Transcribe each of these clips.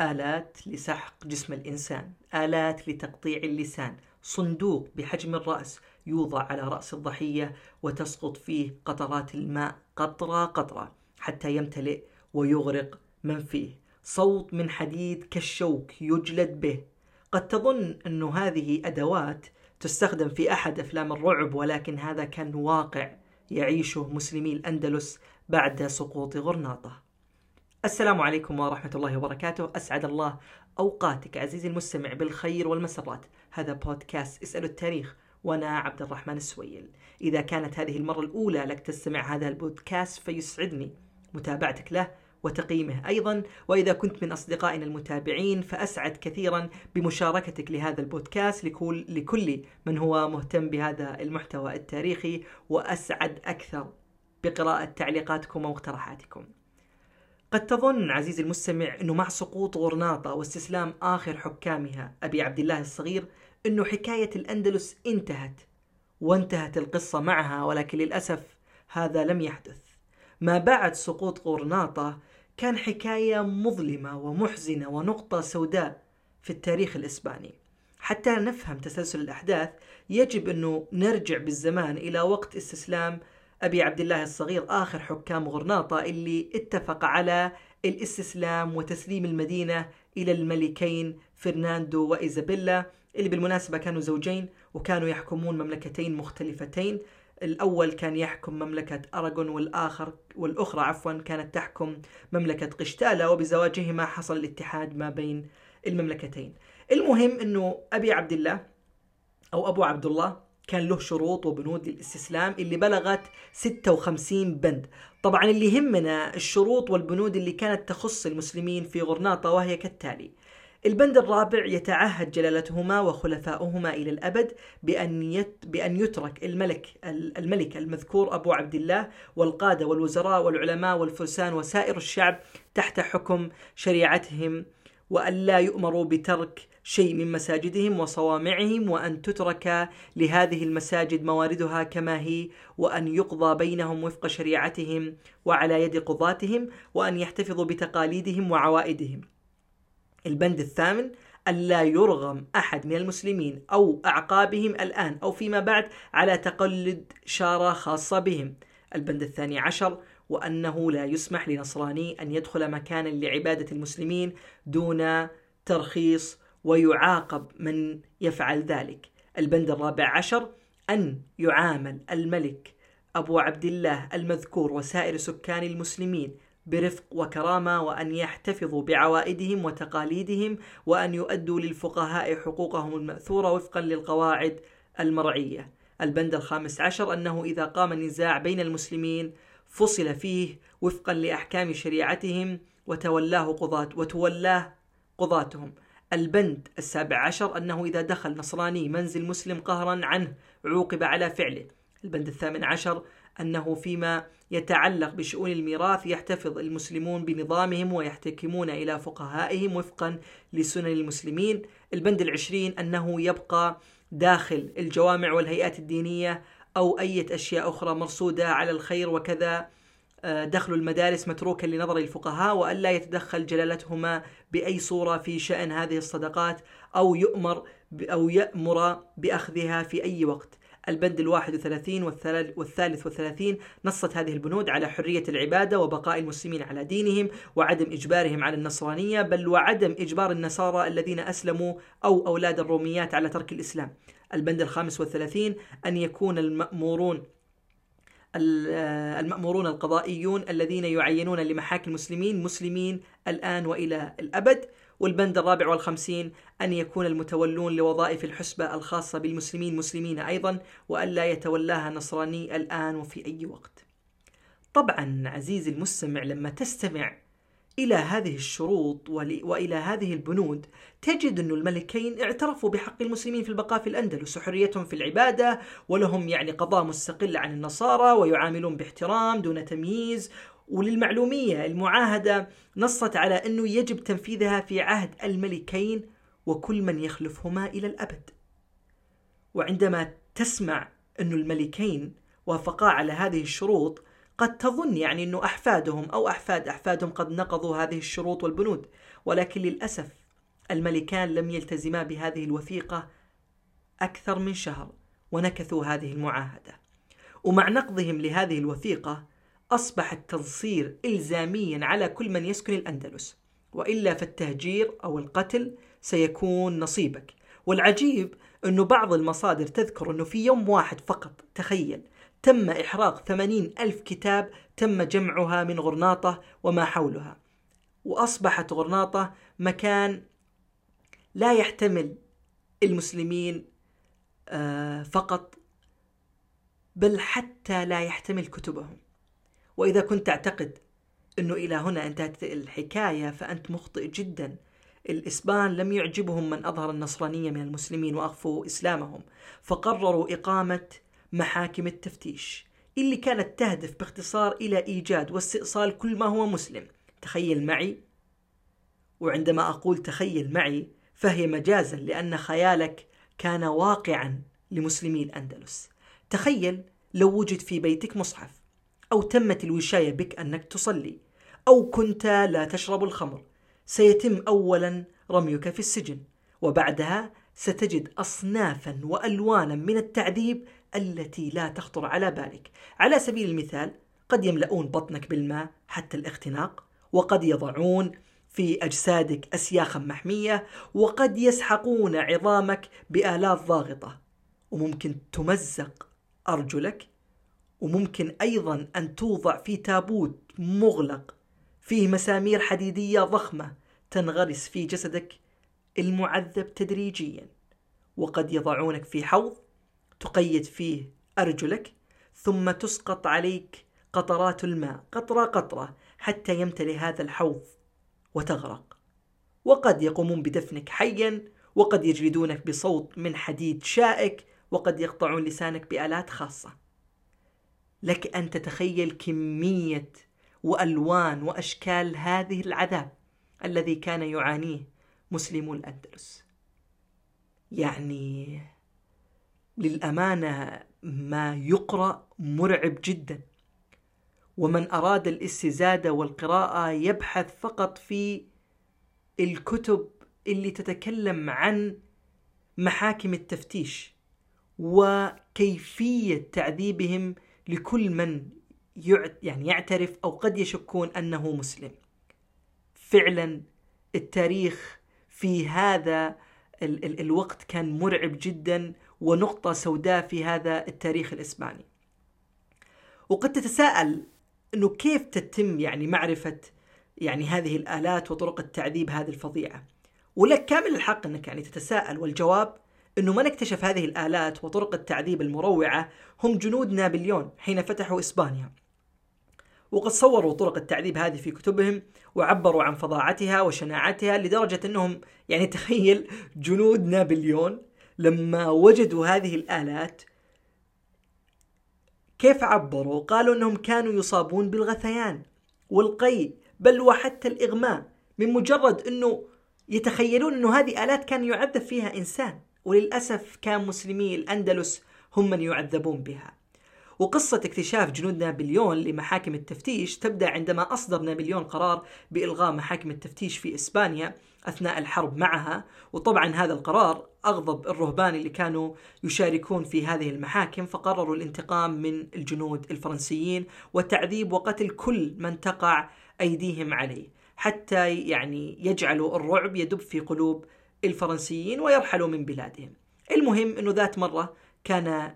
آلات لسحق جسم الإنسان آلات لتقطيع اللسان. صندوق بحجم الرأس يوضع على رأس الضحية وتسقط فيه قطرات الماء قطرة قطرة حتى يمتلئ ويغرق من فيه. صوت من حديد كالشوك يجلد به. قد تظن أن هذه أدوات تستخدم في أحد أفلام الرعب ولكن هذا كان واقع يعيشه مسلمي الأندلس بعد سقوط غرناطة. السلام عليكم ورحمة الله وبركاته. أسعد الله أوقاتك عزيزي المستمع بالخير والمسرات. هذا بودكاست اسألوا التاريخ وأنا عبد الرحمن السويل. إذا كانت هذه المرة الأولى لك تستمع هذا البودكاست فيسعدني متابعتك له وتقييمه أيضا. وإذا كنت من أصدقائنا المتابعين فأسعد كثيرا بمشاركتك لهذا البودكاست لكل, لكل من هو مهتم بهذا المحتوى التاريخي وأسعد أكثر بقراءة تعليقاتكم ومقترحاتكم قد تظن عزيزي المستمع أنه مع سقوط غرناطة واستسلام آخر حكامها أبي عبد الله الصغير أنه حكاية الأندلس انتهت وانتهت القصة معها ولكن للأسف هذا لم يحدث. ما بعد سقوط غرناطة كان حكاية مظلمة ومحزنة ونقطة سوداء في التاريخ الإسباني. حتى نفهم تسلسل الأحداث يجب أنه نرجع بالزمان إلى وقت استسلام أبي عبد الله الصغير آخر حكام غرناطة اللي اتفق على الاستسلام وتسليم المدينة إلى الملكين فرناندو وإيزابيلا اللي بالمناسبة كانوا زوجين وكانوا يحكمون مملكتين مختلفتين. الأول كان يحكم مملكة أراغون والآخر والأخرى عفوا كانت تحكم مملكة قشتالة وبزواجهما حصل الاتحاد ما بين المملكتين. المهم أنه أبي عبد الله أو أبو عبد الله كان له شروط وبنود للاستسلام اللي بلغت 56 بند. طبعا اللي يهمنا الشروط والبنود اللي كانت تخص المسلمين في غرناطة وهي كالتالي. البند الرابع يتعهد جلالتهما وخلفاؤهما إلى الأبد بأن, يت بأن يترك الملك الملك المذكور أبو عبد الله والقادة والوزراء والعلماء والفرسان وسائر الشعب تحت حكم شريعتهم وأن لا يؤمروا بترك شيء من مساجدهم وصوامعهم وأن تترك لهذه المساجد مواردها كما هي وأن يقضى بينهم وفق شريعتهم وعلى يد قضاتهم وأن يحتفظوا بتقاليدهم وعوائدهم. البند الثامن ألا يرغم أحد من المسلمين أو أعقابهم الآن أو فيما بعد على تقلد شارة خاصة بهم. البند الثاني عشر وأنه لا يسمح لنصراني أن يدخل مكانا لعبادة المسلمين دون ترخيص ويعاقب من يفعل ذلك. البند الرابع عشر أن يعامل الملك أبو عبد الله المذكور وسائر سكان المسلمين برفق وكرامة وأن يحتفظوا بعوائدهم وتقاليدهم وأن يؤدوا للفقهاء حقوقهم المأثورة وفقا للقواعد المرعية. البند الخامس عشر أنه إذا قام النزاع بين المسلمين فصل فيه وفقا لأحكام شريعتهم وتولاه قضاة وتولاه قضاتهم. البند السابع عشر أنه إذا دخل نصراني منزل مسلم قهرا عنه عوقب على فعله. البند الثامن عشر أنه فيما يتعلق بشؤون الميراث يحتفظ المسلمون بنظامهم ويحتكمون إلى فقهائهم وفقا لسنن المسلمين. البند العشرين أنه يبقى داخل الجوامع والهيئات الدينية أو أي أشياء أخرى مرصودة على الخير وكذا آه، دخل المدارس متروكا لنظر الفقهاء وألا يتدخل جلالتهما بأي صورة في شأن هذه الصدقات أو يؤمر أو يأمر بأخذها في أي وقت. البند الواحد وثلاثين والثالث والثلاثين نصت هذه البنود على حرية العبادة وبقاء المسلمين على دينهم وعدم إجبارهم على النصرانية بل وعدم إجبار النصارى الذين أسلموا أو أولاد الروميات على ترك الإسلام. البند الخامس والثلاثين أن يكون المأمورون المأمورون القضائيون الذين يعينون لمحاكم المسلمين مسلمين الآن وإلى الأبد والبند الرابع والخمسين أن يكون المتولون لوظائف الحسبة الخاصة بالمسلمين مسلمين أيضا وألا يتولاها نصراني الآن وفي أي وقت. طبعا عزيزي المستمع لما تستمع إلى هذه الشروط وإلى هذه البنود تجد أن الملكين اعترفوا بحق المسلمين في البقاء في الأندلس وحريتهم في العبادة ولهم يعني قضاء مستقل عن النصارى ويعاملون باحترام دون تمييز. وللمعلومية المعاهدة نصت على أنه يجب تنفيذها في عهد الملكين وكل من يخلفهما إلى الأبد. وعندما تسمع أن الملكين وافقا على هذه الشروط قد تظن يعني أنه أحفادهم أو أحفاد أحفادهم قد نقضوا هذه الشروط والبنود ولكن للأسف الملكان لم يلتزما بهذه الوثيقة أكثر من شهر ونكثوا هذه المعاهدة. ومع نقضهم لهذه الوثيقة أصبح التنصير إلزاميا على كل من يسكن الأندلس وإلا فالتهجير أو القتل سيكون نصيبك. والعجيب أنه بعض المصادر تذكر أنه في يوم واحد فقط تخيل تم إحراق ثمانين ألف كتاب تم جمعها من غرناطة وما حولها. وأصبحت غرناطة مكان لا يحتمل المسلمين آه، فقط بل حتى لا يحتمل كتبهم. وإذا كنت تعتقد أنه إلى هنا انتهت الحكاية فأنت مخطئ جدا. الإسبان لم يعجبهم من أظهر النصرانية من المسلمين وأخفوا إسلامهم فقرروا إقامة محاكم التفتيش اللي كانت تهدف باختصار إلى إيجاد واستئصال كل ما هو مسلم. تخيل معي؟ وعندما أقول تخيل معي فهي مجازا لأن خيالك كان واقعا لمسلمي الأندلس تخيل لو وجد في بيتك مصحف أو تمت الوشاية بك أنك تصلي أو كنت لا تشرب الخمر. سيتم أولا رميك في السجن وبعدها ستجد أصنافا وألوانا من التعذيب التي لا تخطر على بالك. على سبيل المثال قد يملؤون بطنك بالماء حتى الاختناق وقد يضعون في أجسادك أسياخا محمية وقد يسحقون عظامك بآلات ضاغطة. وممكن تمزق أرجلك وممكن أيضا أن توضع في تابوت مغلق فيه مسامير حديدية ضخمة تنغرس في جسدك المعذب تدريجيا. وقد يضعونك في حوض تقيد فيه أرجلك ثم تسقط عليك قطرات الماء قطرة قطرة حتى يمتلئ هذا الحوض وتغرق. وقد يقومون بدفنك حيا وقد يجلدونك بصوت من حديد شائك وقد يقطعون لسانك بآلات خاصة. لك أن تتخيل كمية وألوان وأشكال هذه العذاب الذي كان يعانيه مسلمو الأندلس. يعني للأمانة ما يقرأ مرعب جدا. ومن أراد الاستزادة والقراءة يبحث فقط في الكتب اللي تتكلم عن محاكم التفتيش وكيفية تعذيبهم لكل من يعني يعترف أو قد يشكون أنه مسلم. فعلا التاريخ في هذا ال ال الوقت كان مرعب جدا ونقطة سوداء في هذا التاريخ الإسباني. وقد تتساءل أنه كيف تتم يعني معرفة يعني هذه الآلات وطرق التعذيب هذه الفظيعة؟ ولك كامل الحق أنك يعني تتساءل والجواب أنه من اكتشف هذه الآلات وطرق التعذيب المروعة هم جنود نابليون حين فتحوا إسبانيا. وقد صوروا طرق التعذيب هذه في كتبهم وعبروا عن فظاعتها وشناعتها لدرجة أنهم يعني تخيل جنود نابليون لما وجدوا هذه الآلات كيف عبروا؟ قالوا أنهم كانوا يصابون بالغثيان والقي بل وحتى الإغماء من مجرد أنه يتخيلون أنه هذه آلات كان يعذب فيها إنسان وللأسف كان مسلمي الأندلس هم من يعذبون بها وقصة اكتشاف جنود نابليون لمحاكم التفتيش تبدأ عندما أصدر نابليون قرار بإلغاء محاكم التفتيش في إسبانيا أثناء الحرب معها. وطبعا هذا القرار أغضب الرهبان اللي كانوا يشاركون في هذه المحاكم فقرروا الانتقام من الجنود الفرنسيين وتعذيب وقتل كل من تقع أيديهم عليه حتى يعني يجعلوا الرعب يدب في قلوب الفرنسيين ويرحلوا من بلادهم. المهم أنه ذات مرة كان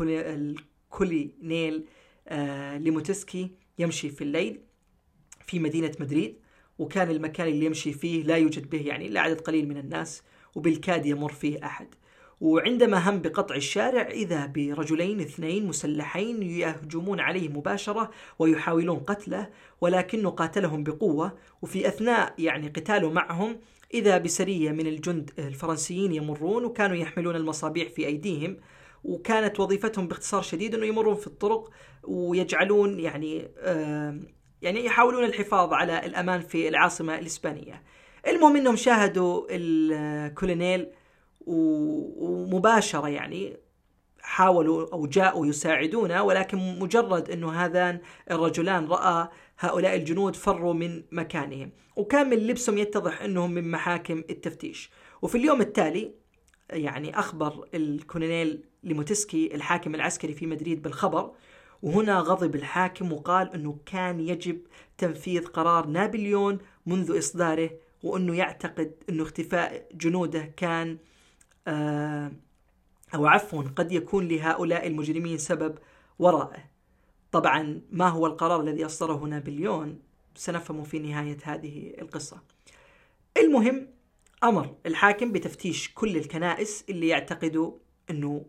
الكولينيل آه، ليموتسكي يمشي في الليل في مدينة مدريد وكان المكان اللي يمشي فيه لا يوجد به يعني إلا عدد قليل من الناس وبالكاد يمر فيه أحد. وعندما هم بقطع الشارع إذا برجلين اثنين مسلحين يهجمون عليه مباشرة ويحاولون قتله ولكنه قاتلهم بقوة. وفي أثناء يعني قتاله معهم إذا بسرية من الجند الفرنسيين يمرون وكانوا يحملون المصابيح في أيديهم وكانت وظيفتهم باختصار شديد أنه يمرون في الطرق ويجعلون يعني يعني يحاولون الحفاظ على الأمان في العاصمة الإسبانية. المهم أنهم شاهدوا الكولونيل ومباشرة يعني حاولوا أو جاءوا يساعدونه ولكن مجرد أنه هذان الرجلان رأى هؤلاء الجنود فروا من مكانهم. وكان من لبسهم يتضح أنهم من محاكم التفتيش. وفي اليوم التالي يعني أخبر الكولونيل ليموتسكي الحاكم العسكري في مدريد بالخبر وهنا غضب الحاكم وقال أنه كان يجب تنفيذ قرار نابليون منذ إصداره وأنه يعتقد أنه اختفاء جنوده كان آه أو عفوا قد يكون لهؤلاء المجرمين سبب ورائه. طبعا ما هو القرار الذي أصدره نابليون؟ سنفهم في نهاية هذه القصة. المهم أمر الحاكم بتفتيش كل الكنائس اللي يعتقدوا أنه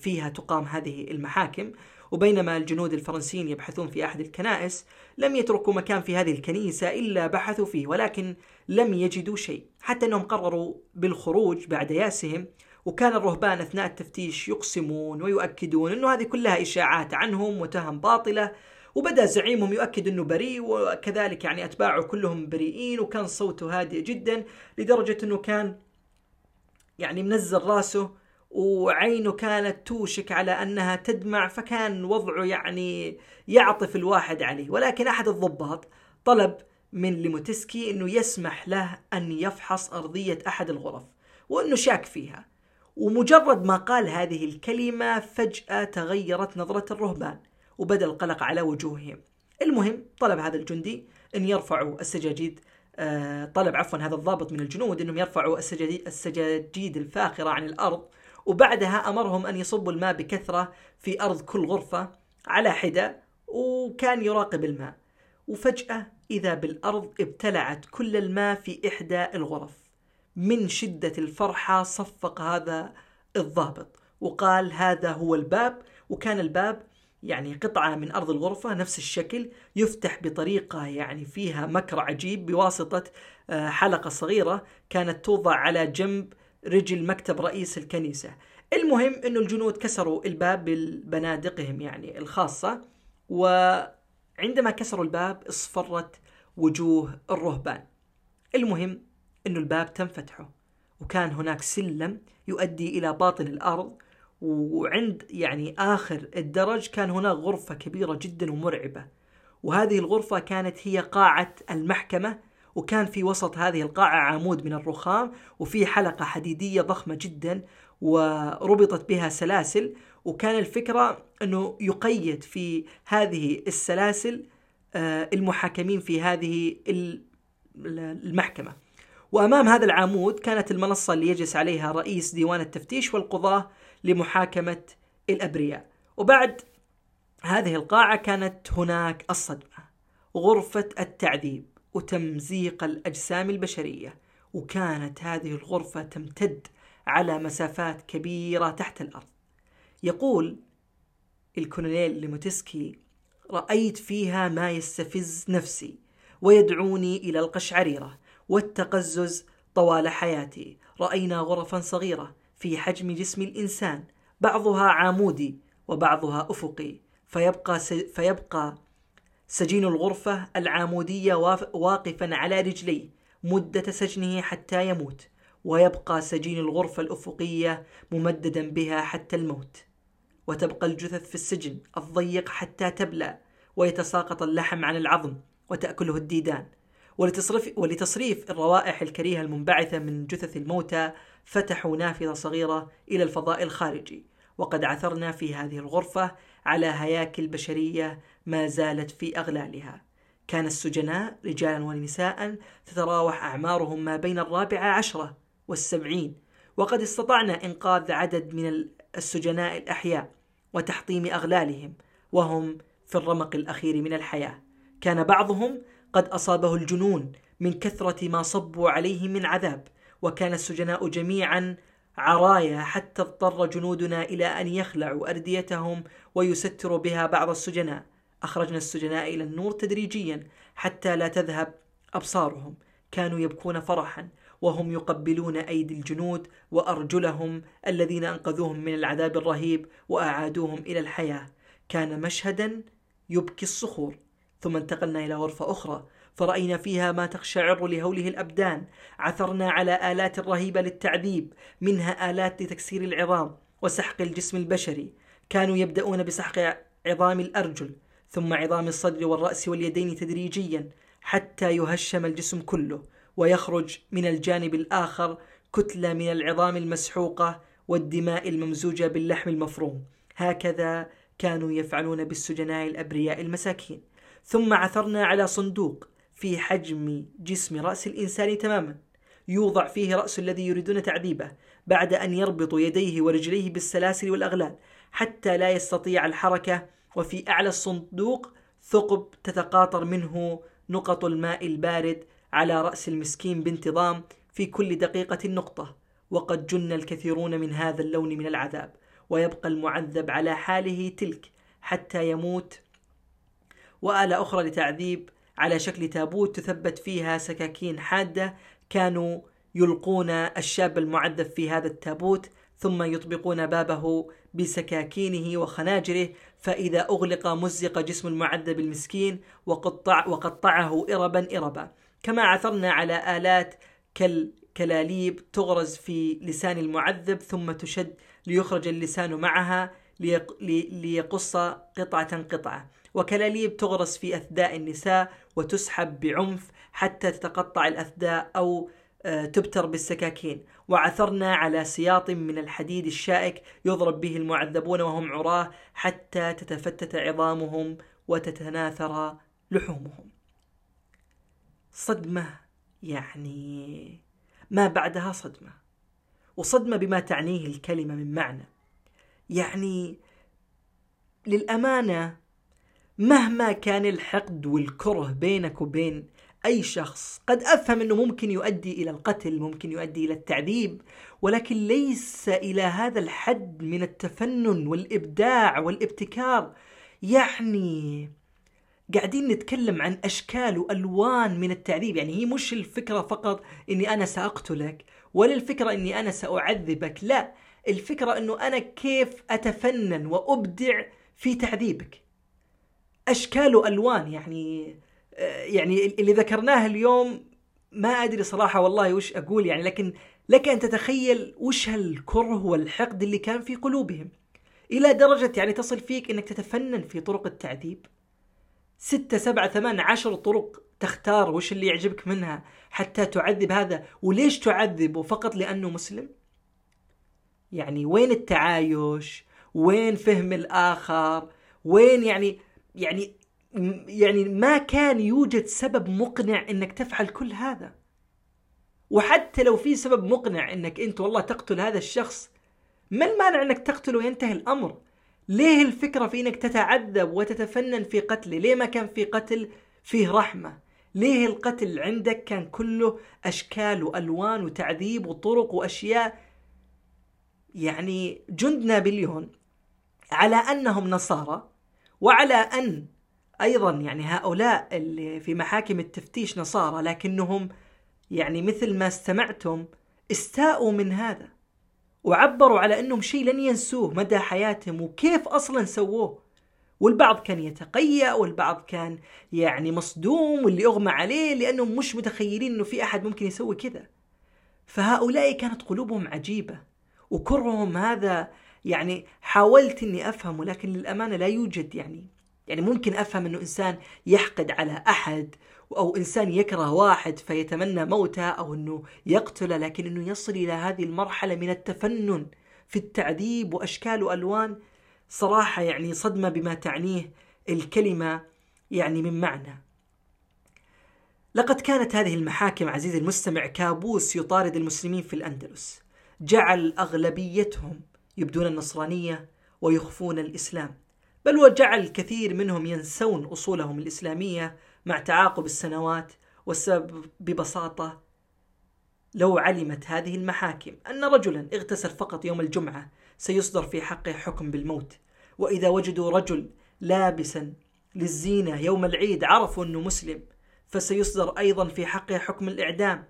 فيها تقام هذه المحاكم وبينما الجنود الفرنسيين يبحثون في أحد الكنائس لم يتركوا مكان في هذه الكنيسة إلا بحثوا فيه ولكن لم يجدوا شيء. حتى أنهم قرروا بالخروج بعد ياسهم وكان الرهبان أثناء التفتيش يقسمون ويؤكدون أنه هذه كلها إشاعات عنهم وتهم باطلة وبدأ زعيمهم يؤكد إنه بريء وكذلك يعني أتباعه كلهم بريئين وكان صوته هادئ جدا لدرجة إنه كان يعني منزل رأسه وعينه كانت توشك على أنها تدمع فكان وضعه يعني يعطف الواحد عليه. ولكن أحد الضباط طلب من ليموتسكي إنه يسمح له أن يفحص أرضية أحد الغرف وإنه شاك فيها. ومجرد ما قال هذه الكلمة فجأة تغيرت نظرة الرهبان وبدأ القلق على وجوههم. المهم طلب هذا الجندي إن يرفعوا السجاجيد آه، طلب عفوا هذا الضابط من الجنود إنهم يرفعوا السجاجيد, السجاجيد الفاخرة عن الأرض وبعدها أمرهم أن يصبوا الماء بكثرة في أرض كل غرفة على حدة وكان يراقب الماء. وفجأة إذا بالأرض ابتلعت كل الماء في إحدى الغرف. من شدة الفرحة صفق هذا الضابط وقال هذا هو الباب وكان الباب يعني قطعة من أرض الغرفة نفس الشكل يفتح بطريقة يعني فيها مكر عجيب بواسطة آه، حلقة صغيرة كانت توضع على جنب رجل مكتب رئيس الكنيسة. المهم أنه الجنود كسروا الباب ببنادقهم يعني الخاصة وعندما كسروا الباب اصفرت وجوه الرهبان. المهم أنه الباب تم فتحه وكان هناك سلم يؤدي إلى باطن الأرض وعند يعني آخر الدرج كان هناك غرفة كبيرة جدا ومرعبة. وهذه الغرفة كانت هي قاعة المحكمة وكان في وسط هذه القاعة عمود من الرخام وفي حلقة حديدية ضخمة جدا وربطت بها سلاسل وكان الفكرة أنه يقيد في هذه السلاسل آه، المحاكمين في هذه المحكمة. وأمام هذا العمود كانت المنصة اللي يجلس عليها رئيس ديوان التفتيش والقضاة لمحاكمة الأبرياء. وبعد هذه القاعة كانت هناك الصدمة غرفة التعذيب. وتمزيق الأجسام البشرية وكانت هذه الغرفة تمتد على مسافات كبيرة تحت الأرض. يقول الكولونيل ليموتسكي رأيت فيها ما يستفز نفسي ويدعوني إلى القشعريرة والتقزز طوال حياتي. رأينا غرفا صغيرة في حجم جسم الإنسان بعضها عامودي وبعضها أفقي فيبقى, فيبقى سجين الغرفة العامودية واقفا على رجليه مدة سجنه حتى يموت ويبقى سجين الغرفة الأفقية ممددا بها حتى الموت. وتبقى الجثث في السجن الضيق حتى تبلى ويتساقط اللحم عن العظم وتأكله الديدان. ولتصرف, ولتصريف الروائح الكريهة المنبعثة من جثث الموتى فتحوا نافذة صغيرة إلى الفضاء الخارجي. وقد عثرنا في هذه الغرفة على هياكل بشرية ما زالت في أغلالها. كان السجناء رجالا ونساء تتراوح أعمارهم ما بين الرابعة عشرة والسبعين وقد استطعنا إنقاذ عدد من السجناء الأحياء وتحطيم أغلالهم وهم في الرمق الأخير من الحياة. كان بعضهم قد أصابه الجنون من كثرة ما صبوا عليه من عذاب وكان السجناء جميعا عرايا حتى اضطر جنودنا إلى أن يخلعوا أرديتهم ويستروا بها بعض السجناء. أخرجنا السجناء إلى النور تدريجيا حتى لا تذهب أبصارهم. كانوا يبكون فرحا وهم يقبلون أيدي الجنود وأرجلهم الذين أنقذوهم من العذاب الرهيب وأعادوهم إلى الحياة. كان مشهدا يبكي الصخور. ثم انتقلنا إلى غرفة أخرى فرأينا فيها ما تقشعر لهوله الأبدان. عثرنا على آلات رهيبة للتعذيب منها آلات لتكسير العظام وسحق الجسم البشري. كانوا يبدأون بسحق عظام الأرجل ثم عظام الصدر والرأس واليدين تدريجيا حتى يهشم الجسم كله ويخرج من الجانب الآخر كتلة من العظام المسحوقة والدماء الممزوجة باللحم المفروم. هكذا كانوا يفعلون بالسجناء الأبرياء المساكين. ثم عثرنا على صندوق في حجم جسم رأس الإنسان تماما. يوضع فيه رأس الذي يريدون تعذيبه بعد أن يربط يديه ورجليه بالسلاسل والأغلال حتى لا يستطيع الحركة وفي أعلى الصندوق ثقب تتقاطر منه نقط الماء البارد على رأس المسكين بانتظام في كل دقيقة نقطة. وقد جن الكثيرون من هذا اللون من العذاب ويبقى المعذب على حاله تلك حتى يموت. وآلة أخرى لتعذيب على شكل تابوت تثبت فيها سكاكين حادة كانوا يلقون الشاب المعذب في هذا التابوت ثم يطبقون بابه بسكاكينه وخناجره فإذا أغلق مزق جسم المعذب المسكين وقطع وقطعه إربا إربا. كما عثرنا على آلات كالكلاليب تغرز في لسان المعذب ثم تشد ليخرج اللسان معها ليقص قطعة قطعة. وكلاليب تغرس في أثداء النساء وتسحب بعنف حتى تتقطع الأثداء أو آه، تبتر بالسكاكين. وعثرنا على سياط من الحديد الشائك يضرب به المعذبون وهم عراه حتى تتفتت عظامهم وتتناثر لحومهم. صدمة يعني ما بعدها صدمة وصدمة بما تعنيه الكلمة من معنى. يعني للأمانة مهما كان الحقد والكره بينك وبين أي شخص قد أفهم أنه ممكن يؤدي إلى القتل ممكن يؤدي إلى التعذيب ولكن ليس إلى هذا الحد من التفنن والإبداع والابتكار. يعني قاعدين نتكلم عن أشكال وألوان من التعذيب. يعني هي مش الفكرة فقط أني أنا سأقتلك ولا الفكرة أني أنا سأعذبك لا. الفكرة أنه أنا كيف أتفنن وأبدع في تعذيبك. أشكال وألوان يعني يعني اللي ذكرناه اليوم ما أدري صراحة والله وش أقول يعني لكن لك أن تتخيل وش هالكره والحقد اللي كان في قلوبهم. إلى درجة يعني تصل فيك إنك تتفنن في طرق التعذيب. ستة سبعة ثمان عشر طرق تختار وش اللي يعجبك منها حتى تعذب هذا. وليش تعذبه فقط لأنه مسلم؟ يعني وين التعايش؟ وين فهم الآخر؟ وين يعني يعني يعني ما كان يوجد سبب مقنع إنك تفعل كل هذا. وحتى لو في سبب مقنع إنك أنت والله تقتل هذا الشخص ما المانع إنك تقتله وينتهي الأمر؟ ليه الفكرة في إنك تتعذب وتتفنن في قتله؟ ليه ما كان في قتل فيه رحمة؟ ليه القتل عندك كان كله أشكال وألوان وتعذيب وطرق وأشياء؟ يعني جند نابليون على أنهم نصارى وعلى أن أيضا يعني هؤلاء اللي في محاكم التفتيش نصارى لكنهم يعني مثل ما استمعتم استاءوا من هذا وعبروا على أنهم شيء لن ينسوه مدى حياتهم وكيف أصلا سووه. والبعض كان يتقيأ والبعض كان يعني مصدوم واللي اغمى عليه لأنهم مش متخيلين إنه في أحد ممكن يسوي كذا. فهؤلاء كانت قلوبهم عجيبة وكرهم هذا يعني حاولت إني أفهمه لكن للأمانة لا يوجد يعني. يعني ممكن أفهم إنه إنسان يحقد على أحد أو إنسان يكره واحد فيتمنى موته أو إنه يقتله لكن إنه يصل إلى هذه المرحلة من التفنن في التعذيب وأشكال وألوان صراحة يعني صدمة بما تعنيه الكلمة يعني من معنى. لقد كانت هذه المحاكم عزيزي المستمع كابوس يطارد المسلمين في الأندلس. جعل أغلبيتهم يبدون النصرانية ويخفون الإسلام. بل وجعل الكثير منهم ينسون أصولهم الإسلامية مع تعاقب السنوات والسبب ببساطة لو علمت هذه المحاكم أن رجلا اغتسل فقط يوم الجمعة سيصدر في حقه حكم بالموت. وإذا وجدوا رجل لابسا للزينة يوم العيد عرفوا أنه مسلم فسيصدر أيضا في حقه حكم الإعدام.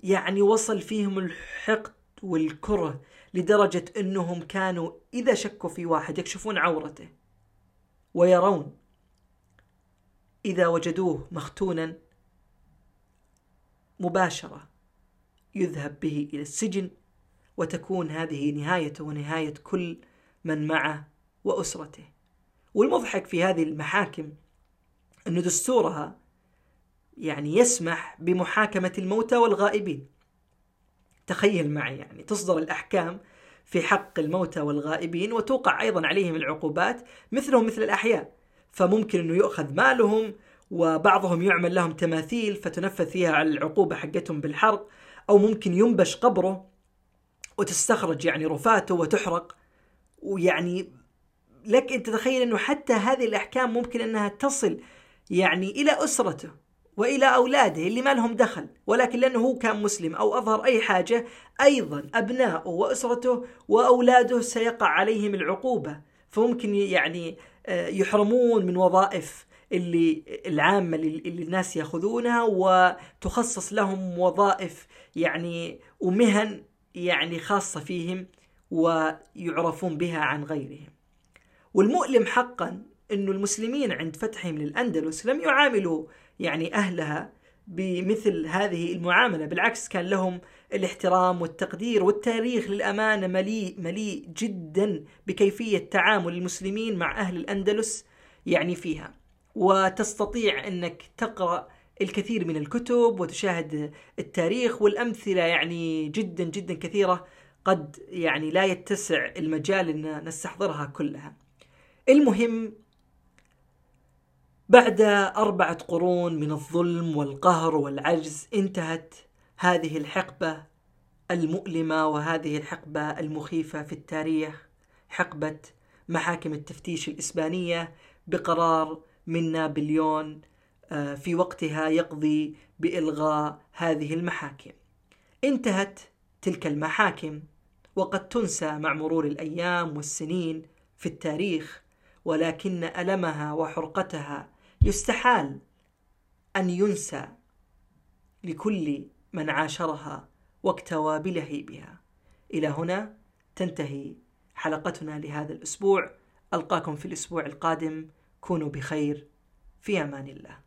يعني وصل فيهم الحقد والكره لدرجة أنهم كانوا إذا شكوا في واحد يكشفون عورته ويرون إذا وجدوه مختونا مباشرة يذهب به إلى السجن وتكون هذه نهايته ونهاية كل من معه وأسرته. والمضحك في هذه المحاكم أن دستورها يعني يسمح بمحاكمة الموتى والغائبين. تخيل معي يعني تصدر الأحكام في حق الموتى والغائبين وتوقع أيضا عليهم العقوبات مثلهم مثل الأحياء. فممكن أنه يؤخذ مالهم وبعضهم يعمل لهم تماثيل فتنفذ فيها على العقوبة حقتهم بالحرق أو ممكن ينبش قبره وتستخرج يعني رفاته وتحرق. ويعني لك أن تتخيل أنه حتى هذه الأحكام ممكن أنها تصل يعني إلى أسرته. وإلى أولاده اللي ما لهم دخل ولكن لأنه هو كان مسلم أو أظهر أي حاجة أيضا أبناؤه وأسرته وأولاده سيقع عليهم العقوبة. فممكن يعني آه، يحرمون من وظائف اللي العامة اللي الناس يأخذونها وتخصص لهم وظائف يعني ومهن يعني خاصة فيهم ويعرفون بها عن غيرهم. والمؤلم حقا أن المسلمين عند فتحهم للأندلس لم يعاملوا يعني أهلها بمثل هذه المعاملة بالعكس كان لهم الاحترام والتقدير والتاريخ للأمانة مليء مليء جدا بكيفية تعامل المسلمين مع أهل الأندلس يعني فيها. وتستطيع أنك تقرأ الكثير من الكتب وتشاهد التاريخ والأمثلة يعني جدا جدا كثيرة قد يعني لا يتسع المجال أن نستحضرها كلها. المهم بعد أربعة قرون من الظلم والقهر والعجز انتهت هذه الحقبة المؤلمة وهذه الحقبة المخيفة في التاريخ حقبة محاكم التفتيش الإسبانية بقرار من نابليون آه، في وقتها يقضي بإلغاء هذه المحاكم. انتهت تلك المحاكم وقد تنسى مع مرور الأيام والسنين في التاريخ ولكن ألمها وحرقتها يستحال أن ينسى لكل من عاشرها واكتوى بلهيبها إلى هنا تنتهي حلقتنا لهذا الأسبوع. ألقاكم في الأسبوع القادم. كونوا بخير. في أمان الله.